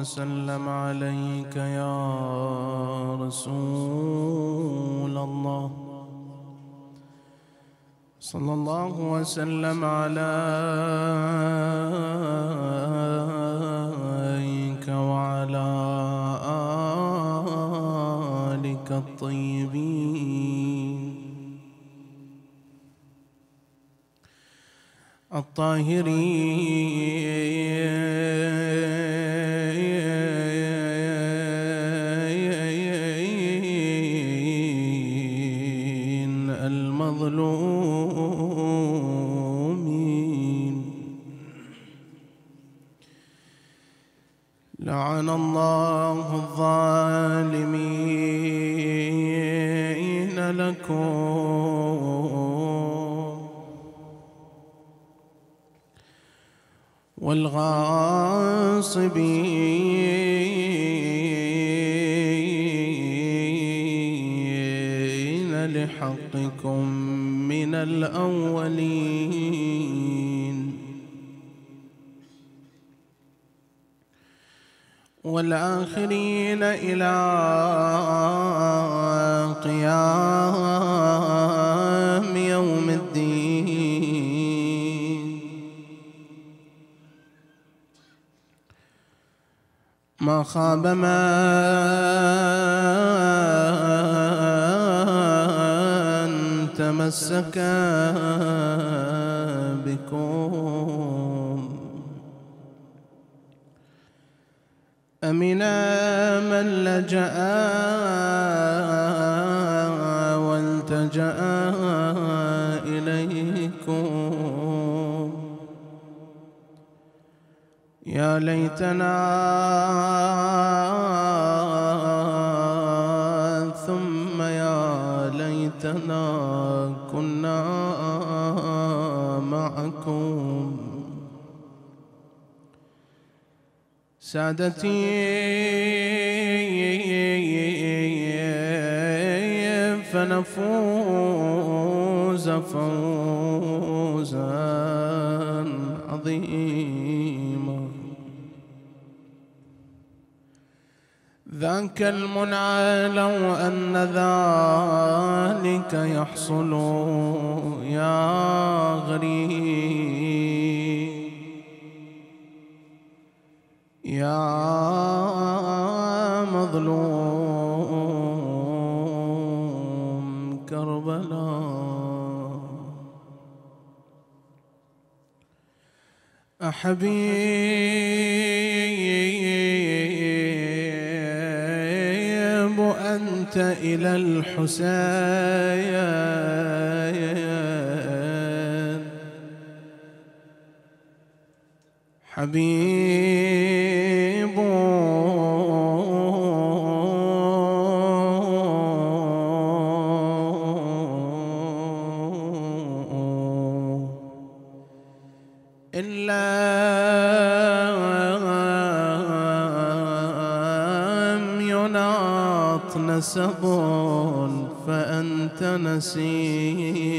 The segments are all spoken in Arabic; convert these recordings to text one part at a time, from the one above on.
وسلم عليك يا رسول الله. صلى الله وسلم عليك وعلى آلك الطيبين. الطاهرين. لعن الله الظالمين لكم والغاصبين لحقكم من الأولين والآخرين إلى قيام يوم الدين. ما خاب من تمسك بكم أمنا من لجأ والتجأ إليكم. يا ليتنا سادتي. فنفوز فوزا عظيما. ذاك المنعى لو أن ذلك يحصل يا غريب. يا مظلوم كربلاء. أحبيب أنت إلى الحسين. حبيب. إن لم يناط نسب فأنت نسيب.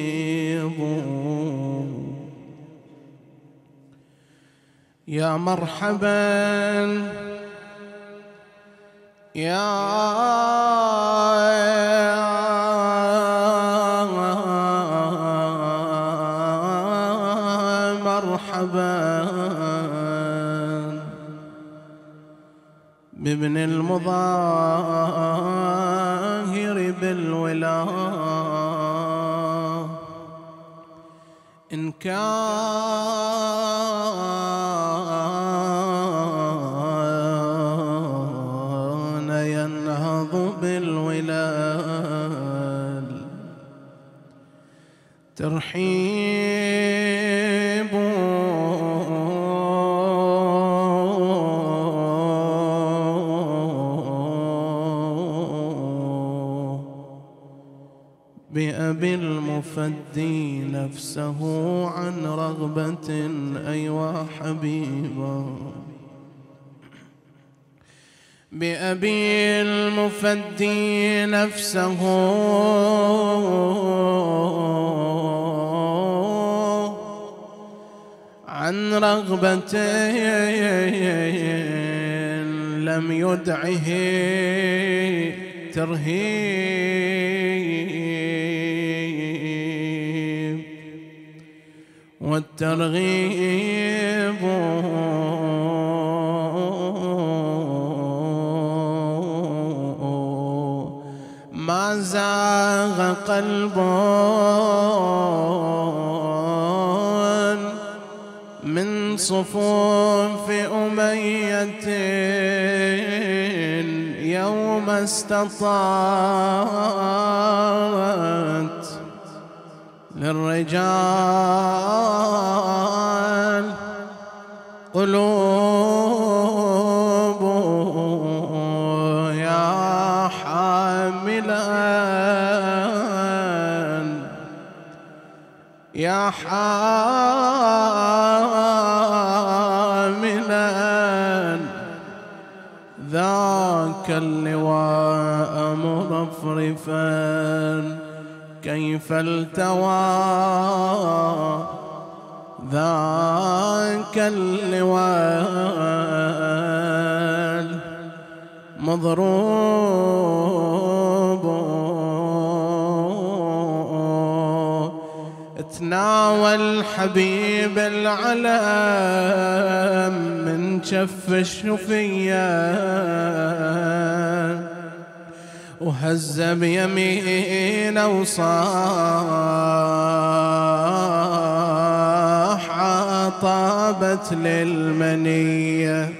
يا مرحبا. يا مرحبا. بابن المظاهر بالولاء. إن كان بأبي المفدي نفسه عن رغبة أيوا حبيبا. بأبي المفدي نفسه عن رغبة لم يدعه ترهيب والترغيب ما زاغ قلب صفوف أمية يوم استطاعت للرجال قلوب يا حاملا يا حاملا كيف التوى ذاك اللواء مضروب تناول حبيب العلم من شف الشفية. وهز بيمينه وصاح طابت للمنية.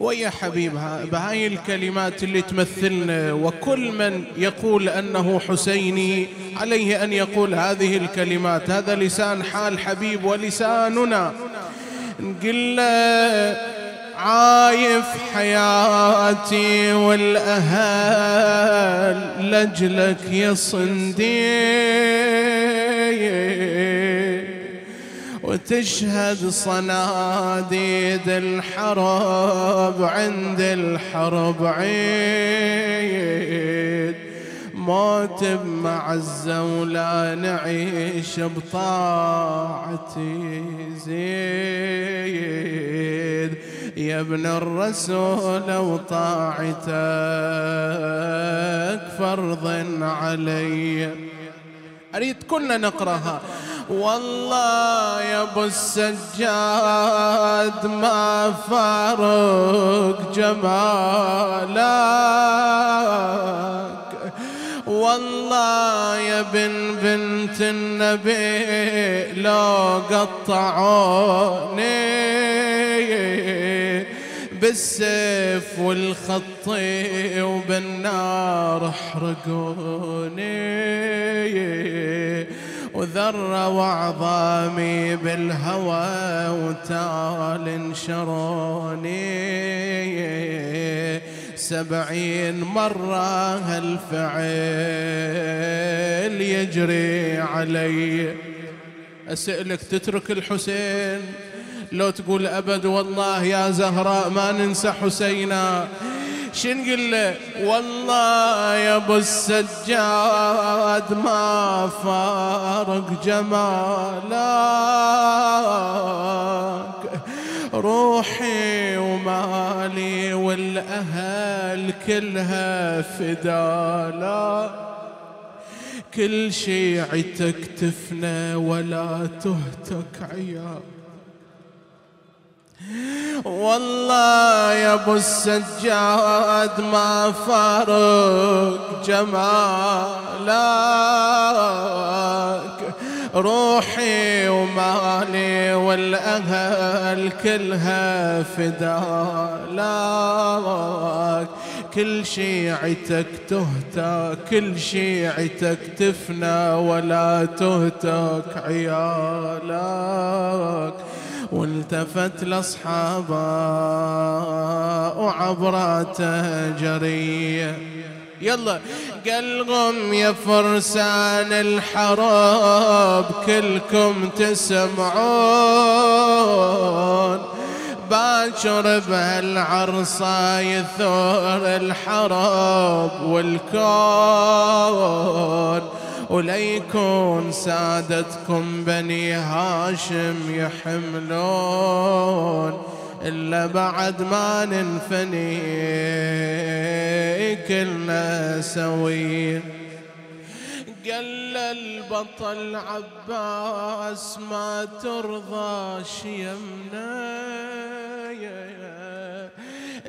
ويا حبيب بهاي الكلمات اللي تمثلنا وكل من يقول أنه حسيني عليه أن يقول هذه الكلمات. هذا لسان حال حبيب ولساننا. نقول له عايف حياتي والأهل لجلك يا صنديق. وتشهد صناديد الحرب عند الحرب عيد. موت بمعزة ولا نعيش بطاعتي زيد. يا ابن الرسول وطاعتك فرض علي. أريد كلنا نقرأها. والله يا أبو السجاد ما فارق جمالك. والله يا بن بنت النبي لو قطعوني بالسيف والخط وبالنار احرقوني. وذر وعظامي بالهوى وتال انشروني. سبعين مرة هالفعل يجري علي. أسألك تترك الحسين. لو تقول أبد والله يا زهراء ما ننسى حسينا. شنقل له؟ والله يا أبو السجاد ما فارق جمالك. روحي ومالي والأهل كلها فدالا. كل شيعتك تفنى ولا تهتك عيال والله يا أبو السجاد ما فارق جمالك. روحي ومالي والأهل كلها فدالك كل شيعتك تهتك كل شيعتك تفنى ولا تهتك عيالك. والتفت لاصحابه وعبراته جريه يلا قلقم يا فرسان الحرب كلكم تسمعون. باكر بهالعرصة يثور الحرب والكون. وليكون سادتكم بني هاشم يحملون إلا بعد ما ننفني كلنا سوين قال البطل عباس ما ترضى شيمنا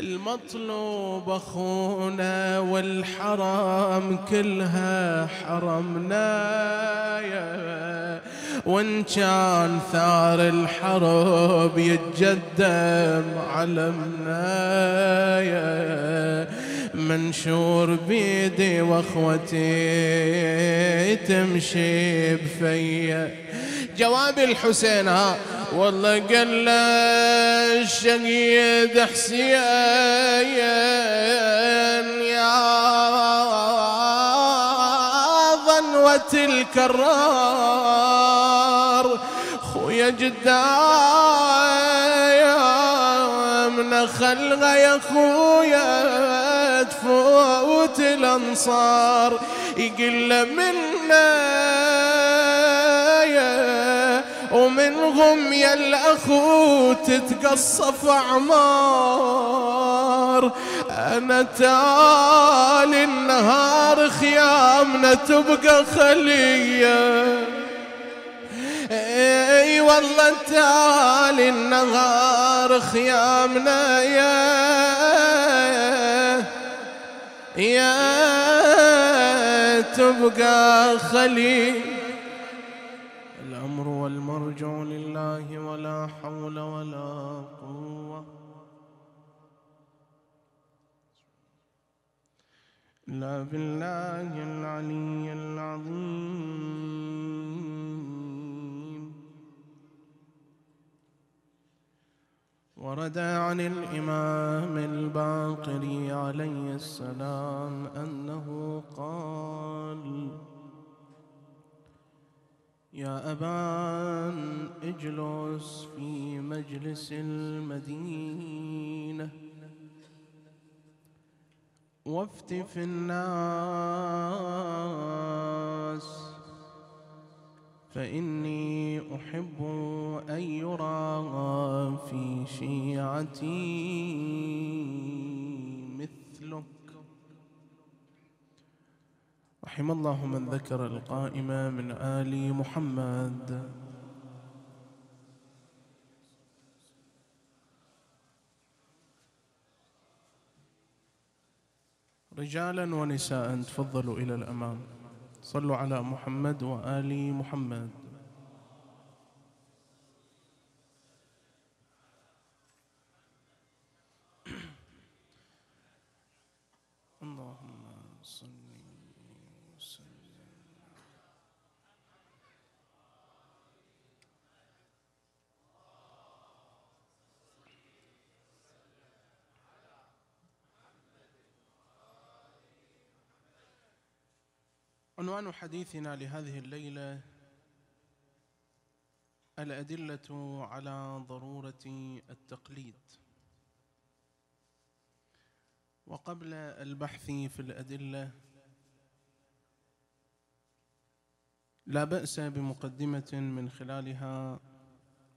المطلوب أخونا والحرام كلها حرمنا يا وإن كان ثار الحرب يتجدم علمنا يا منشور بيدي وأخوتي تمشي بفيا. جواب الحسين ها. والله قال له الشهيد حسين يا ظنوة الكرار خويا يا من خلغه يا خويا تفوت الأنصار. يقل منا ومنهم يا الأخو تتقصف أعمار. أنا تالي النهار خيامنا تبقى خلية. إي والله تالي النهار خيامنا يا يا تبقى خليل والمرجع لله ولا حول ولا قوة. إلا بالله العلي العظيم. ورد عن الإمام الباقر عليه السلام أنه قال يا أبان اجلس في مجلس المدينة وافتف الناس فإني أحب أن يرى في شيعتي رحم الله من ذكر القائمة من آل محمد. رجالا ونساء تفضلوا إلى الأمام. صلوا على محمد وآل محمد. عنوان حديثنا لهذه الليلة الأدلة على ضرورة التقليد. وقبل البحث في الأدلة لا بأس بمقدمة من خلالها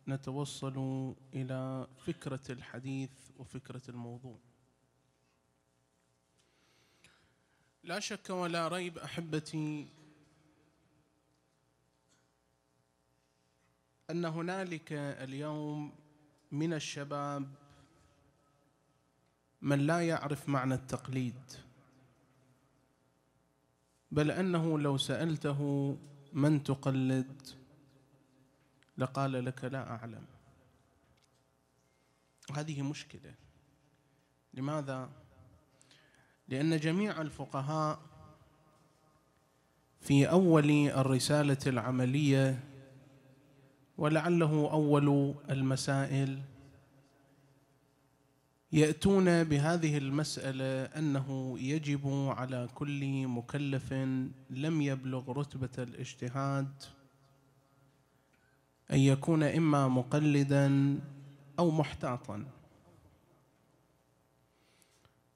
نتوصل إلى فكرة الحديث وفكرة الموضوع. لا شك ولا ريب أحبتي أن هنالك اليوم من الشباب من لا يعرف معنى التقليد بل أنه لو سألته من تقلد لقال لك لا أعلم. هذه مشكلة. لماذا؟ لأن جميع الفقهاء في أول الرسالة العملية ولعله أول المسائل يأتون بهذه المسألة أنه يجب على كل مكلف لم يبلغ رتبة الاجتهاد أن يكون إما مقلدا أو محتاطا.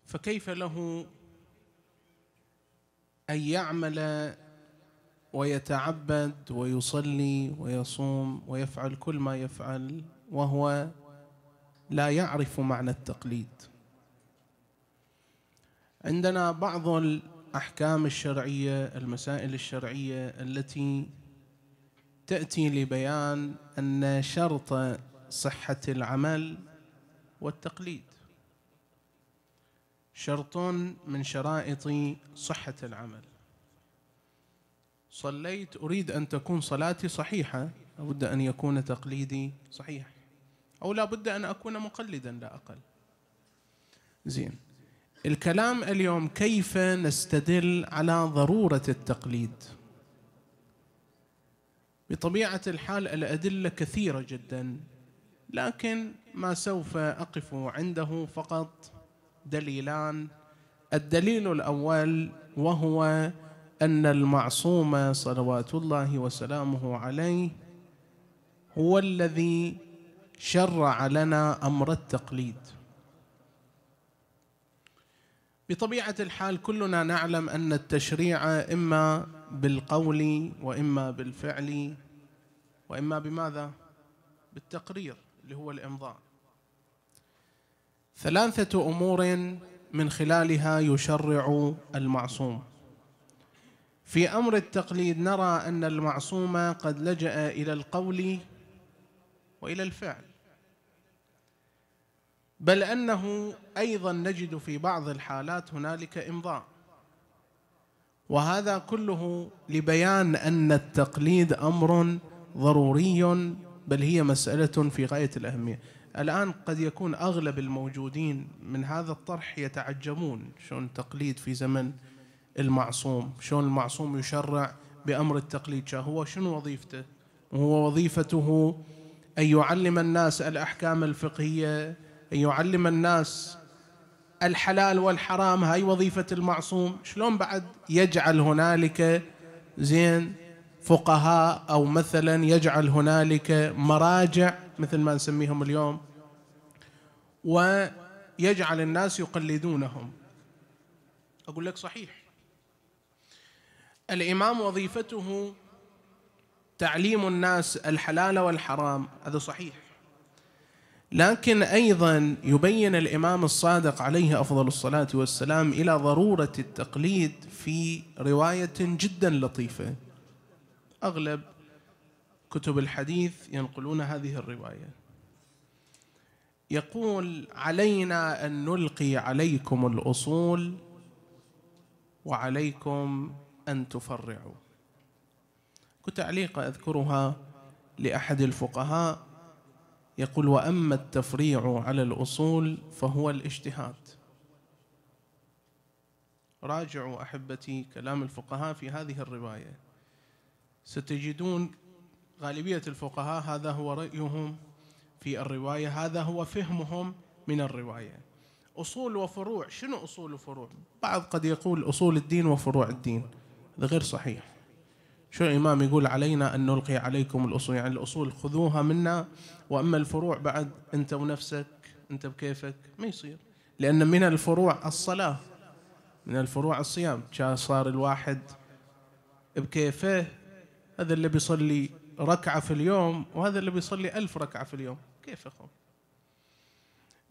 فكيف له أن يعمل ويتعبد ويصلي ويصوم ويفعل كل ما يفعل وهو لا يعرف معنى التقليد؟ عندنا بعض الأحكام الشرعية المسائل الشرعية التي تأتي لبيان أن شرط صحة العمل والتقليد شرط من شرائط صحة العمل. صليت أريد أن تكون صلاتي صحيحة لابد أن يكون تقليدي صحيح. أو لابد أن أكون مقلدا لا أقل. زين. الكلام اليوم كيف نستدل على ضرورة التقليد؟ بطبيعة الحال الأدلة كثيرة جدا لكن ما سوف أقف عنده فقط دليلان. الدليل الأول وهو أن المعصوم صلوات الله وسلامه عليه هو الذي شرع لنا أمر التقليد. بطبيعة الحال كلنا نعلم أن التشريع إما بالقول وإما بالفعل وإما بماذا؟ بالتقرير اللي هو الإمضاء. ثلاثة أمور من خلالها يشرع المعصوم. في أمر التقليد نرى أن المعصوم قد لجأ إلى القول وإلى الفعل. بل أنه أيضا نجد في بعض الحالات هنالك إمضاء. وهذا كله لبيان أن التقليد أمر ضروري بل هي مسألة في غاية الأهمية. الآن قد يكون أغلب الموجودين من هذا الطرح يتعجبون شلون التقليد في زمن المعصوم شلون المعصوم يشرع بأمر التقليد. هو شنو وظيفته؟ هو وظيفته أن يعلم الناس الأحكام الفقهية أن يعلم الناس الحلال والحرام. هاي وظيفة المعصوم. شلون بعد يجعل هنالك زين فقهاء أو مثلا يجعل هنالك مراجع مثل ما نسميهم اليوم ويجعل الناس يقلدونهم. أقول لك صحيح. الإمام وظيفته تعليم الناس الحلال والحرام هذا صحيح. لكن أيضا يبين الإمام الصادق عليه أفضل الصلاة والسلام إلى ضرورة التقليد في رواية جدا لطيفة. أغلب كتب الحديث ينقلون هذه الرواية. يقول علينا أن نلقي عليكم الأصول وعليكم أن تفرعوا. كتعليق أذكرها لأحد الفقهاء يقول وأما التفريع على الأصول فهو الاجتهاد. راجعوا أحبتي كلام الفقهاء في هذه الرواية. ستجدون غالبية الفقهاء هذا هو رأيهم في الرواية هذا هو فهمهم من الرواية. أصول وفروع شنو أصول وفروع؟ بعض قد يقول أصول الدين وفروع الدين هذا غير صحيح. شو الإمام يقول علينا أن نلقي عليكم الأصول؟ يعني الأصول خذوها منا وأما الفروع بعد أنت ونفسك أنت بكيفك ما يصير. لأن من الفروع الصلاة من الفروع الصيام. صار الواحد بكيفه هذا اللي بيصلي ركعة في اليوم وهذا اللي بيصلي ألف ركعة في اليوم. كيف أخو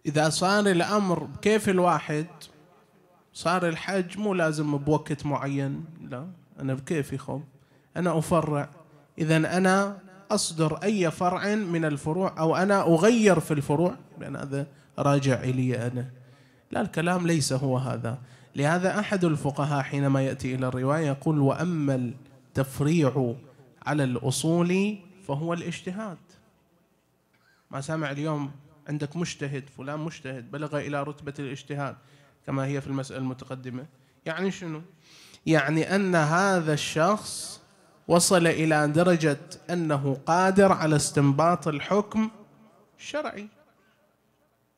إذا صار الأمر بكيف الواحد؟ صار الحج مو لازم بوقت معين لا. أنا بكيفي خو أنا أفرع. إذا أنا أصدر أي فرع من الفروع أو أنا أغير في الفروع لأن هذا راجع إلي أنا. لا الكلام ليس هو هذا. لهذا أحد الفقهاء حينما يأتي إلى الرواية يقول وأما التفريع على الأصول فهو الاجتهاد. ما سامع اليوم عندك مجتهد فلان مجتهد بلغ إلى رتبة الاجتهاد كما هي في المسألة المتقدمة. يعني شنو؟ يعني أن هذا الشخص وصل إلى درجة أنه قادر على استنباط الحكم الشرعي.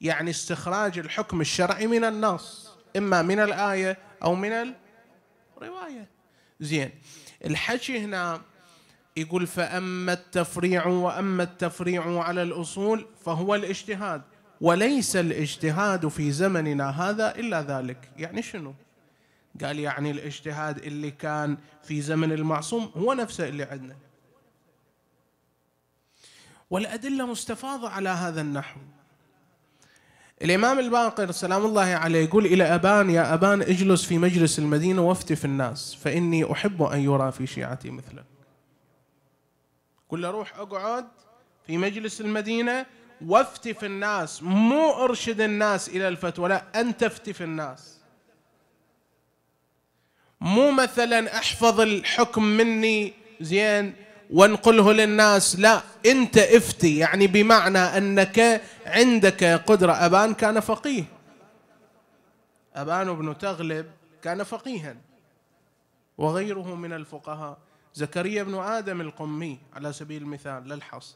يعني استخراج الحكم الشرعي من النص إما من الآية أو من الرواية. زين الحكي هنا يقول فأما التفريع وأما التفريع على الأصول فهو الاجتهاد وليس الاجتهاد في زمننا هذا إلا ذلك. يعني شنو؟ قال يعني الاجتهاد اللي كان في زمن المعصوم هو نفسه اللي عندنا. والأدلة مستفاضة على هذا النحو. الإمام الباقر سلام الله عليه يقول إلى أبان يا أبان اجلس في مجلس المدينة وافتي في الناس فإني أحب أن يرى في شيعتي مثلك قل له روح اقعد في مجلس المدينة وافتي في الناس مو ارشد الناس إلى الفتوى لا أنت افتي في الناس. مو مثلا احفظ الحكم مني زين وانقله للناس لا أنت افتي يعني بمعنى أنك عندك قدرة. أبان كان فقيه. أبان بن تغلب كان فقيها وغيره من الفقهاء. زكريا بن آدم القمي على سبيل المثال للحصر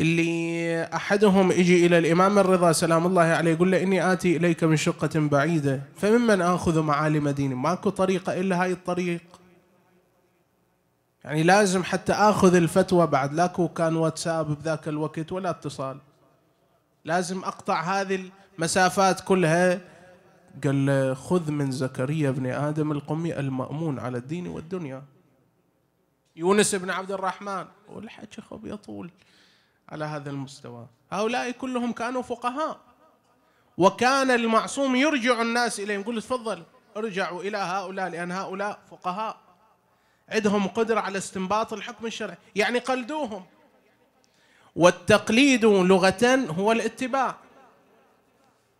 اللي أحدهم يجي إلى الإمام الرضا سلام الله عليه يقول له إني آتي إليك من شقة بعيدة فممن آخذ معالم ديني؟ ماكو طريقة إلا هاي الطريق. يعني لازم حتى آخذ الفتوى بعد لاكو كان واتساب بذاك الوقت ولا اتصال. لازم أقطع هذه المسافات كلها قال خذ من زكريا بن آدم القمي المأمون على الدين والدنيا. يونس بن عبد الرحمن والحكي خب يطول على هذا المستوى. هؤلاء كلهم كانوا فقهاء. وكان المعصوم يرجع الناس إليهم يقول تفضل ارجعوا إلى هؤلاء لأن هؤلاء فقهاء. عندهم قدرة على استنباط الحكم الشرعي يعني قلدوهم. والتقليد لغة هو الاتباع.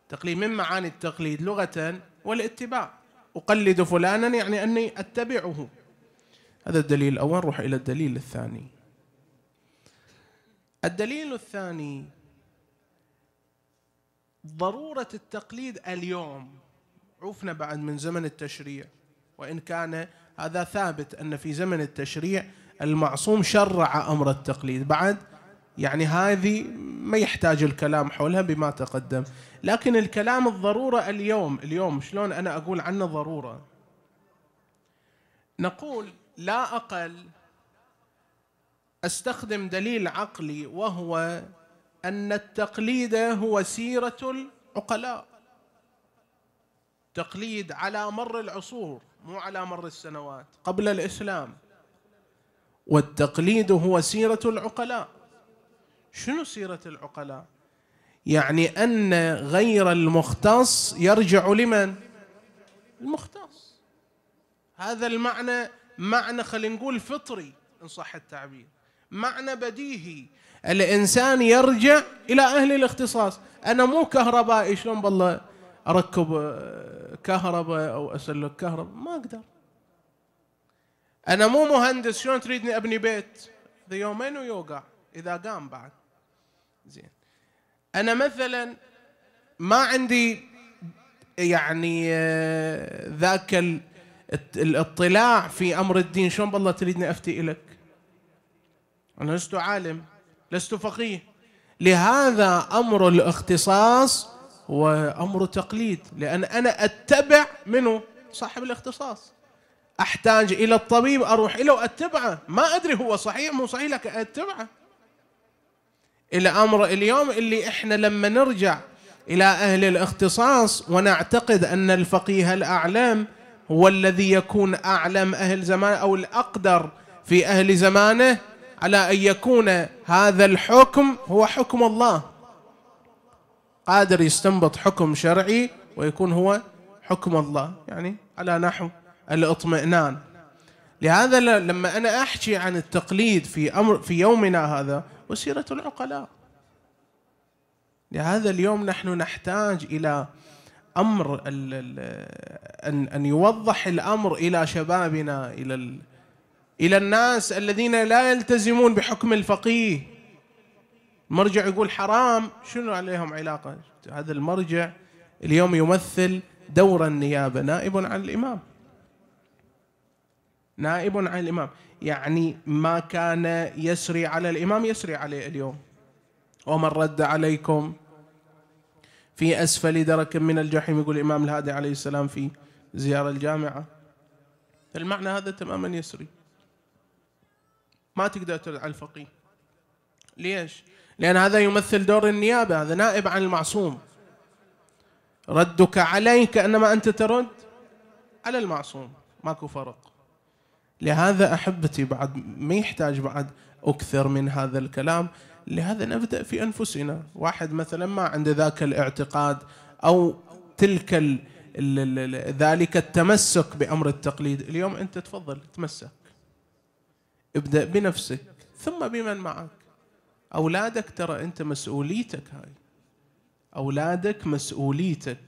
تقليد من معاني التقليد لغة والاتباع. أقلد فلانا يعني أني أتبعه. هذا الدليل الأول نروح إلى الدليل الثاني. الدليل الثاني ضرورة التقليد اليوم. عرفنا بعد من زمن التشريع. وإن كان هذا ثابت أن في زمن التشريع المعصوم شرع أمر التقليد. بعد يعني هذه ما يحتاج الكلام حولها بما تقدم. لكن الكلام الضرورة اليوم اليوم شلون أنا أقول عنه ضرورة؟ نقول لا أقل أستخدم دليل عقلي وهو أن التقليد هو سيرة العقلاء. تقليد على مر العصور مو على مر السنوات قبل الإسلام. والتقليد هو سيرة العقلاء. شنو سيرة العقلاء؟ يعني أن غير المختص يرجع لمن؟ المختص. هذا المعنى معنى خلينا نقول فطري إن صح التعبير. معنى بديهي. الإنسان يرجع إلى أهل الاختصاص. أنا مو كهربائي شلون بالله أركب آه، كهرباء أو أسلك كهرباء؟ ما أقدر. أنا مو مهندس شلون تريدني أبني بيت؟ ذا يومين ويوقع إذا قام بعد. زين. أنا مثلا ما عندي يعني آه، ذاك الاطلاع في أمر الدين. شلون بالله تريدني أفتي إلك؟ أنا لست عالم لست فقيه. لهذا أمر الاختصاص هو أمر تقليد لأن أنا أتبع منه صاحب الاختصاص. أحتاج إلى الطبيب أروح إليه وأتبعه. ما أدري هو صحيح مو صحيح لك أتبعه. إلى أمر اليوم اللي إحنا لما نرجع إلى أهل الاختصاص ونعتقد أن الفقيه الأعلم هو الذي يكون أعلم أهل زمانه أو الأقدر في أهل زمانه على أن يكون هذا الحكم هو حكم الله. قادر يستنبط حكم شرعي ويكون هو حكم الله. يعني على نحو الاطمئنان. لهذا لما أنا أحكي عن التقليد في أمر في يومنا هذا وسيرة العقلاء. لهذا اليوم نحن نحتاج إلى أمر ان أن يوضح الأمر إلى شبابنا إلى إلى الناس الذين لا يلتزمون بحكم الفقيه. المرجع يقول حرام شنو عليهم علاقة؟ هذا المرجع اليوم يمثل دور النيابة نائب عن الإمام. نائب عن الإمام. يعني ما كان يسري على الإمام يسري عليه اليوم. ومن رد عليكم في أسفل درك من الجحيم يقول الإمام الهادي عليه السلام في زيارة الجامعة. المعنى هذا تماما يسري. ما تقدر ترد على الفقيه. ليش؟ لأن هذا يمثل دور النيابة هذا نائب عن المعصوم. ردك عليه كأنما أنت ترد على المعصوم. ماكو فرق. لهذا أحبتي بعد ما يحتاج بعد أكثر من هذا الكلام. لهذا نبدأ في أنفسنا. واحد مثلا ما عنده ذاك الاعتقاد أو تلك ال ذلك التمسك بأمر التقليد. اليوم أنت تفضل تمسك. ابدأ بنفسك. ثم بمن معك. أولادك ترى أنت مسؤوليتك هاي. أولادك مسؤوليتك.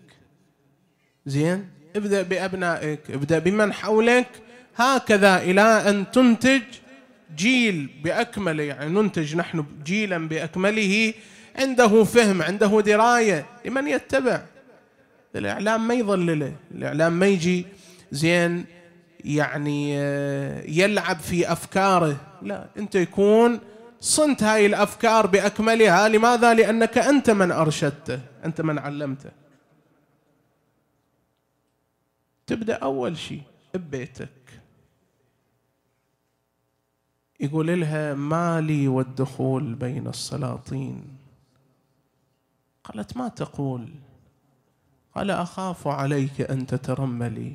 زين؟ ابدأ بأبنائك. ابدأ بمن حولك. هكذا إلى أن تنتج جيل بأكمله يعني ننتج نحن جيلا بأكمله عنده فهم عنده دراية لمن يتبع. الإعلام ما يضلله الإعلام ما يجي زين يعني آه، يلعب في أفكاره. لا أنت يكون صنت هاي الأفكار بأكملها. لماذا؟ لأنك أنت من أرشدته أنت من علمته. تبدأ أول شيء ببيتك. يقول لها مالي والدخول بين السلاطين قالت ما تقول؟ قال أخاف عليك أن تترملي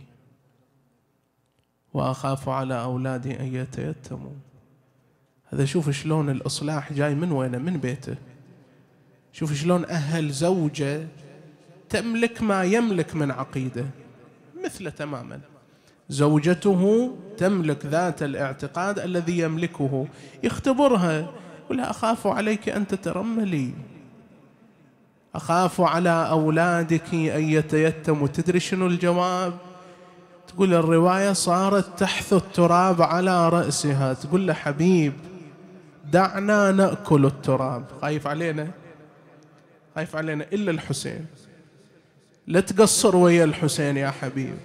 وأخاف على أولادي أن يتيتموا هذا شوف شلون الإصلاح جاي من وينه؟ من بيته. شوف شلون أهل زوجة تملك ما يملك من عقيدة. مثله تماما. زوجته تملك ذات الاعتقاد الذي يملكه. يختبرها يقول أخاف عليك أن تترملي. أخاف على أولادك أن يتيتموا. تدري شنو الجواب؟ تقول الرواية صارت تحث التراب على رأسها. تقول له حبيب دعنا نأكل التراب. خايف علينا؟ خايف علينا إلا الحسين. لا تقصر ويا الحسين يا حبيب.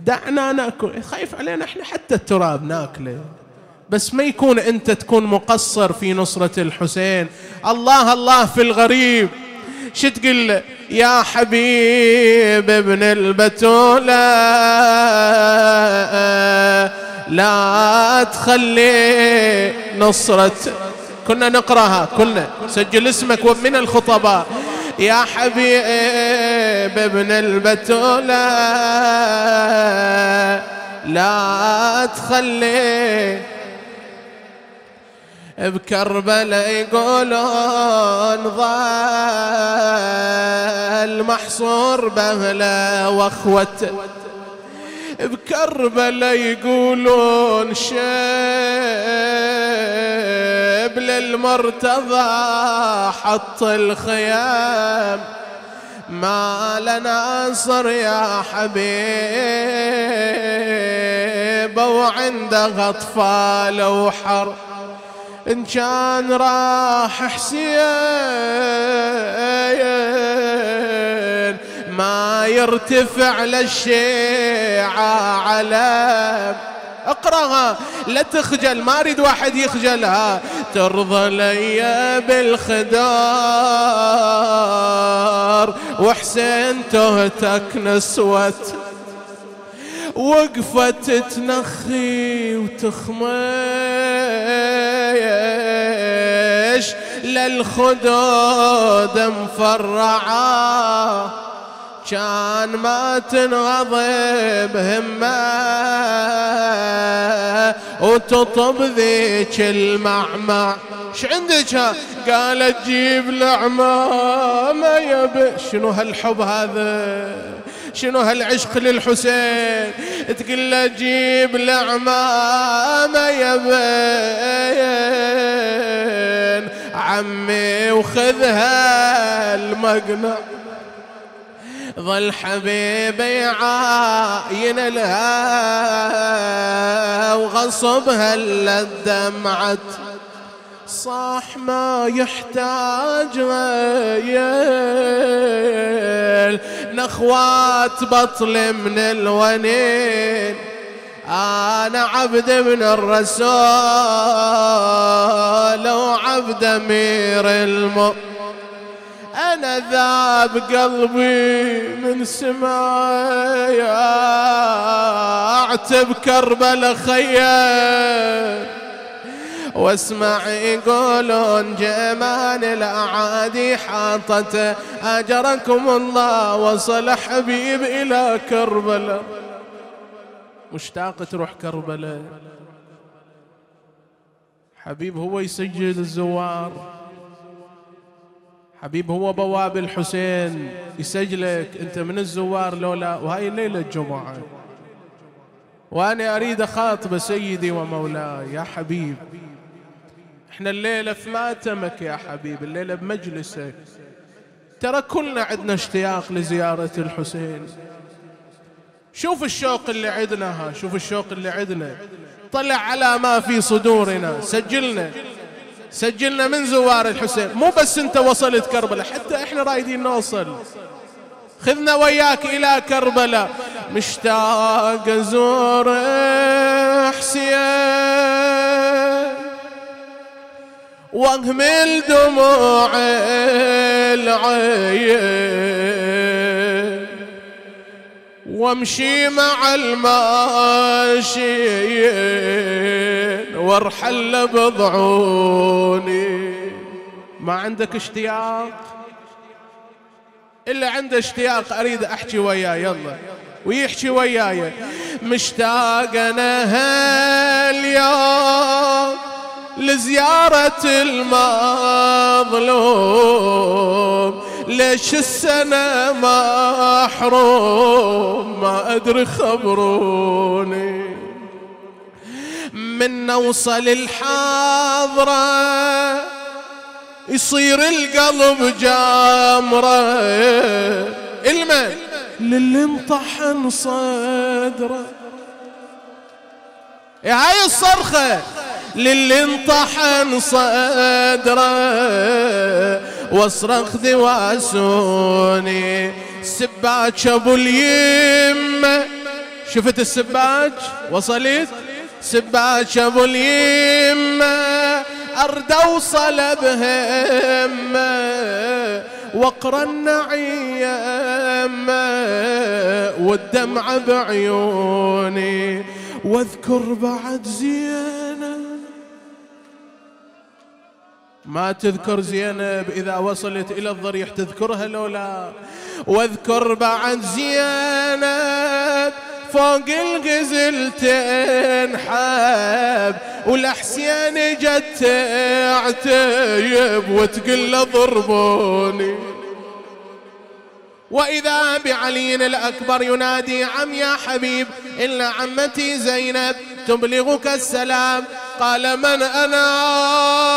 دعنا ناكل خايف علينا إحنا حتى التراب ناكله. بس ما يكون انت تكون مقصر في نصرة الحسين. الله الله في الغريب. شو تقول يا حبيب ابن البتولة لا تخلي نصرة. كنا نقرأها كنا. سجل اسمك ومن الخطباء. يا حبيب ابن البتولة لا تخلي بكربلاء يقولون ظل محصور بهلة واخوته بكربلاء يقولون شيب للمرتضى حط الخيام. ما لنا نصر يا حبيب وعنده اطفال وحر. إن كان راح حسين ما يرتفع للشيعة علم. اقراها. لا تخجل ما أريد واحد يخجلها. ترضى لي بالخدار وحسين تهتك نسوت وقفت تنخي وتخميش للخدود مفرعة. كان ما تنغضب همه. وتطب ذيك المعمع. ش عندك؟ قالت جيب العمامة يا شنو هالحب هذا؟ شنو هالعشق للحسين؟ تقول له جيب العمامة يا عمي وخذها المقنع. ظل حبيبي عاين لها وغصبها للدمعة صاح ما يحتاج غير نخوات بطل من الونين. أنا عبد من الرسول وعبد أمير المؤمنين. أنا ذاب قلبي من سمايا أعتب كربل خير واسمع يقولون جمال الأعادي حاطت أجركم الله وصل حبيب إلى كربلاء مشتاق تروح كربلاء حبيب هو يسجل الزوار. حبيب هو بواب الحسين يسجلك انت من الزوار لولا وهاي الليلة الجمعة. وأنا أريد اخاطب سيدي ومولاي يا حبيب. إحنا الليلة في ماتمك يا حبيب الليلة بمجلسك. ترى كلنا عندنا اشتياق لزيارة الحسين. شوف الشوق اللي عندنا ها شوف الشوق اللي عندنا طلع على ما في صدورنا سجلنا. سجلنا من زوار الحسين. مو بس انت وصلت كربلاء حتى إحنا رايدين نوصل. خذنا وياك إلى كربلاء. مشتاق ازور حسين. وأهمل دموع العين. وامشي مع الماشيين وارحل بضعوني. ما عندك اشتياق؟ اللي عنده اشتياق أريد أحكي وياه يلا. ويحكي وياي. مشتاق أنا هاليوم لزيارة المظلوم. ليش السنة محروم ما أدري خبروني. من نوصل الحاضرة يصير القلب جامرة. إلمن. للي انطحن صدره. هاي الصرخة. للي انطحن صدره. واصرخ دواسوني. سباج أبو اليمه شفت السباج؟ وصلت؟ سباج أبو اليمه أرد أوصل بهمه وقر النعيم. والدمع بعيوني. واذكر بعد زينب. ما تذكر زينب إذا وصلت إلى الضريح تذكرها لو لا؟ واذكر بعد زينب فوق الغزل تنحب والحسين جت تعتيب وتقول له ضربوني. وإذا بعلي الأكبر ينادي عم يا حبيب إن عمتي زينب تبلغك السلام. قال من أنا؟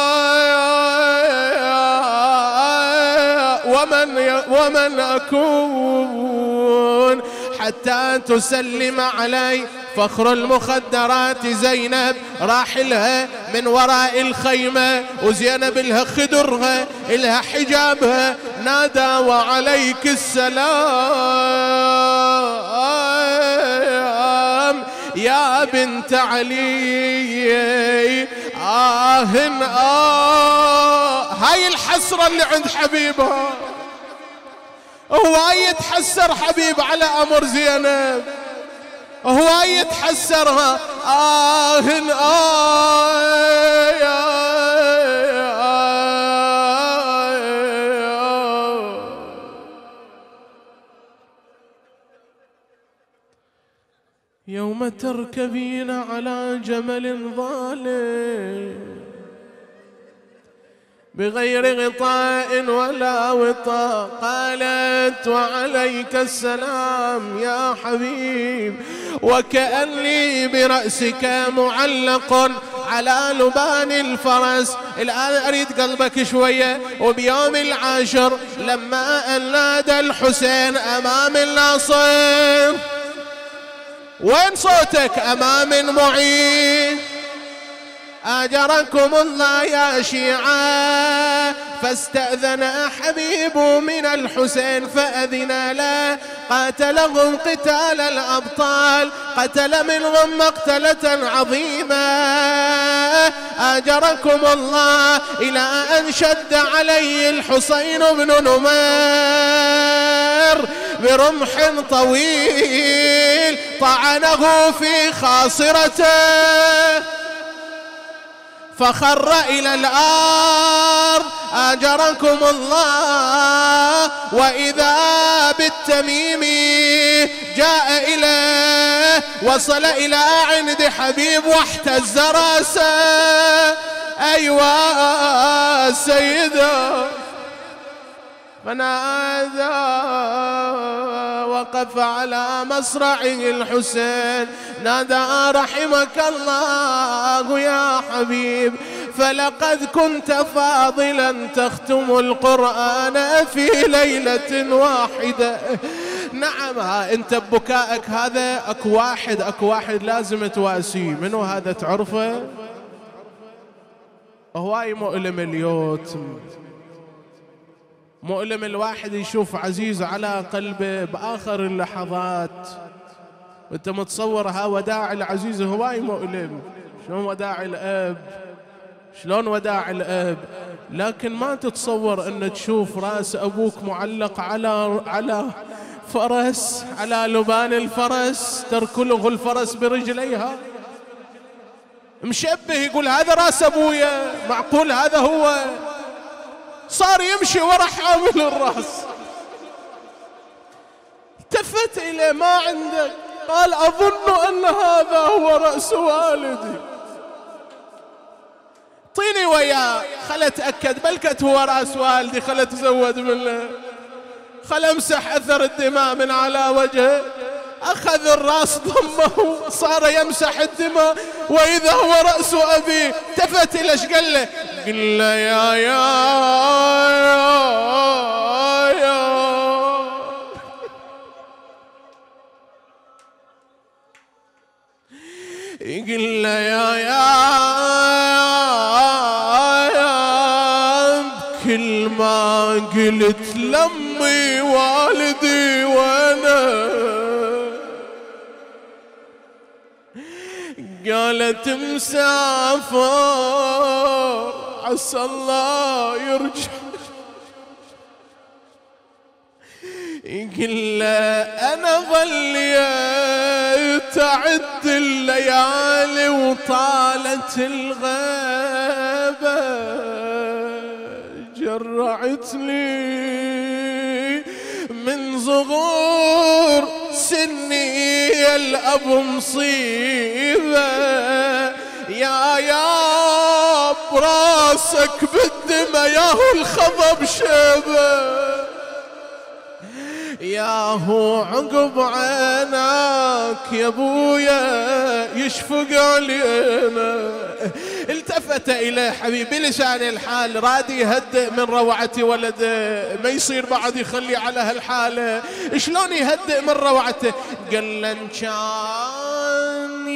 ومن ومن أكون. حتى تسلم علي فخر المخدرات زينب. راحلها من وراء الخيمة. وزينب لها خدرها لها حجابها. نادى وعليك السلام. يا بنت علي آه آه. هاي الحسرة اللي عند حبيبها. هو يتحسر حبيب على أمر زينب. هو يتحسرها آه. آه. تركبين على جمل ظالم بغير غطاء ولا وطاء. قالت وعليك السلام يا حبيب وكأني برأسك معلق على لبان الفرس. الآن أريد قلبك شوية. وبيوم العاشر لما أن نادى الحسين أمام الناصر. وين صوتك أمام المعين؟ آجركم الله يا شيعة. فاستأذن حبيب من الحسين فأذن له. قاتلهم قتال الأبطال. قتل منهم مقتلة عظيمة. آجركم الله إلى أن شد علي الحسين بن نمير برمح طويل. طعنه في خاصرته. فخر إلى الأرض. أجركم الله. وإذا بالتميم جاء إليه. وصل إلى عند حبيب واحتز رأسه. أيوا سيده فنادى وقف على مصرعه الحسين. نادى رحمك الله يا حبيب. فلقد كنت فاضلا تختم القرآن في ليلة واحدة. نعم ها انت ببكائك هذا اكو واحد اكو واحد لازم تواسيه منو هذا تعرفه؟ هواي مؤلم اليوت مؤلم الواحد يشوف عزيز على قلبه بآخر اللحظات. وانت متصور ها وداع العزيز هواي مؤلم. شلون وداع الأب؟ شلون وداع الأب؟ لكن ما تتصور أن تشوف رأس أبوك معلق على على فرس على لبان الفرس تركله الفرس برجليها. مشبه يقول هذا رأس أبويا معقول هذا هو؟ صار يمشي ورا حامل الرأس. التفت اليه ما عندك قال أظن أن هذا هو رأس والدي. اعطيني وياه خل اتاكد بلكت هو رأس والدي. خل اتزود منه. خل أمسح أثر الدماء من على وجهه. أخذ الرأس ضمه. صار يمسح الدماء. وإذا هو رأس ابيه التفت إيش قال له؟ له يا يا يا, يا يقول له يا يا كل ما قلت لمي والدي وأنا. قالت مسافر. عسى الله يرجع. يقول له أنا ظليت أعد الليالي وطالت الغيبه جرعتني من صغور سني الأب مصيبة. يا يا براسك بالدمى ياهو الخضب شبه يا هو عقب عينك يا أبويا يشفق علينا. التفت اليه حبيبي لسان الحال راد يهدئ من روعة ولده. ما يصير بعد يخلي على هالحالة. شلون يهدئ من روعته؟ قال له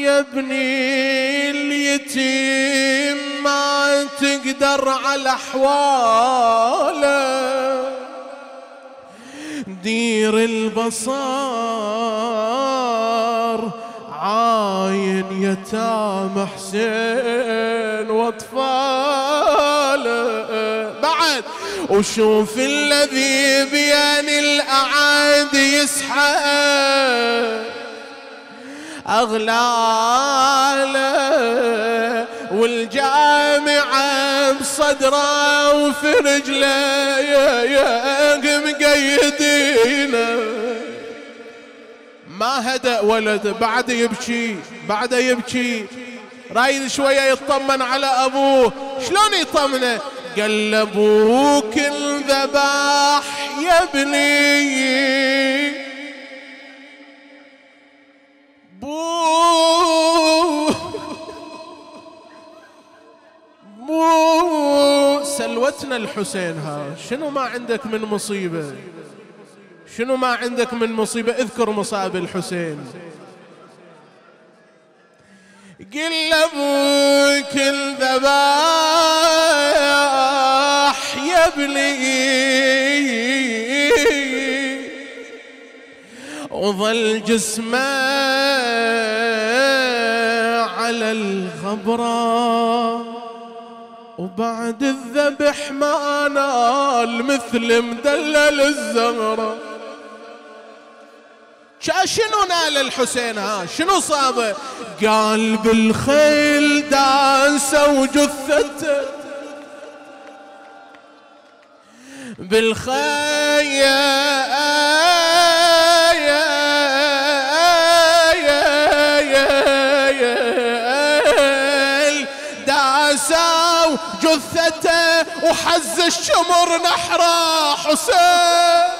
يا ابني اليتيم ما تقدر على احواله دير البصار عاين يتام حسين واطفال بعد وشوف الذي بين الأعادي يسحب. أغلاله والجامعة بصدره وفي رجله مقيدينه ما هدأ ولد بعد يبكي بعد يبكي. رايد شوية يطمن على أبوه شلون يطمنه؟ قال أبوك الذباح يا ابني. سلوتنا الحسين ها. شنو ما عندك من مصيبة؟ شنو ما عندك من مصيبة؟ اذكر مصاب الحسين. قل أبوك الذباح يا ابني. وظل جسمه على الغبرة وبعد الذبح ما نال مثل مدلل الزهرة. شنو نال الحسين ها؟ شنو صابه قال بالخيل داسوا جثته بالخيل وحز الشمر نحره حسين.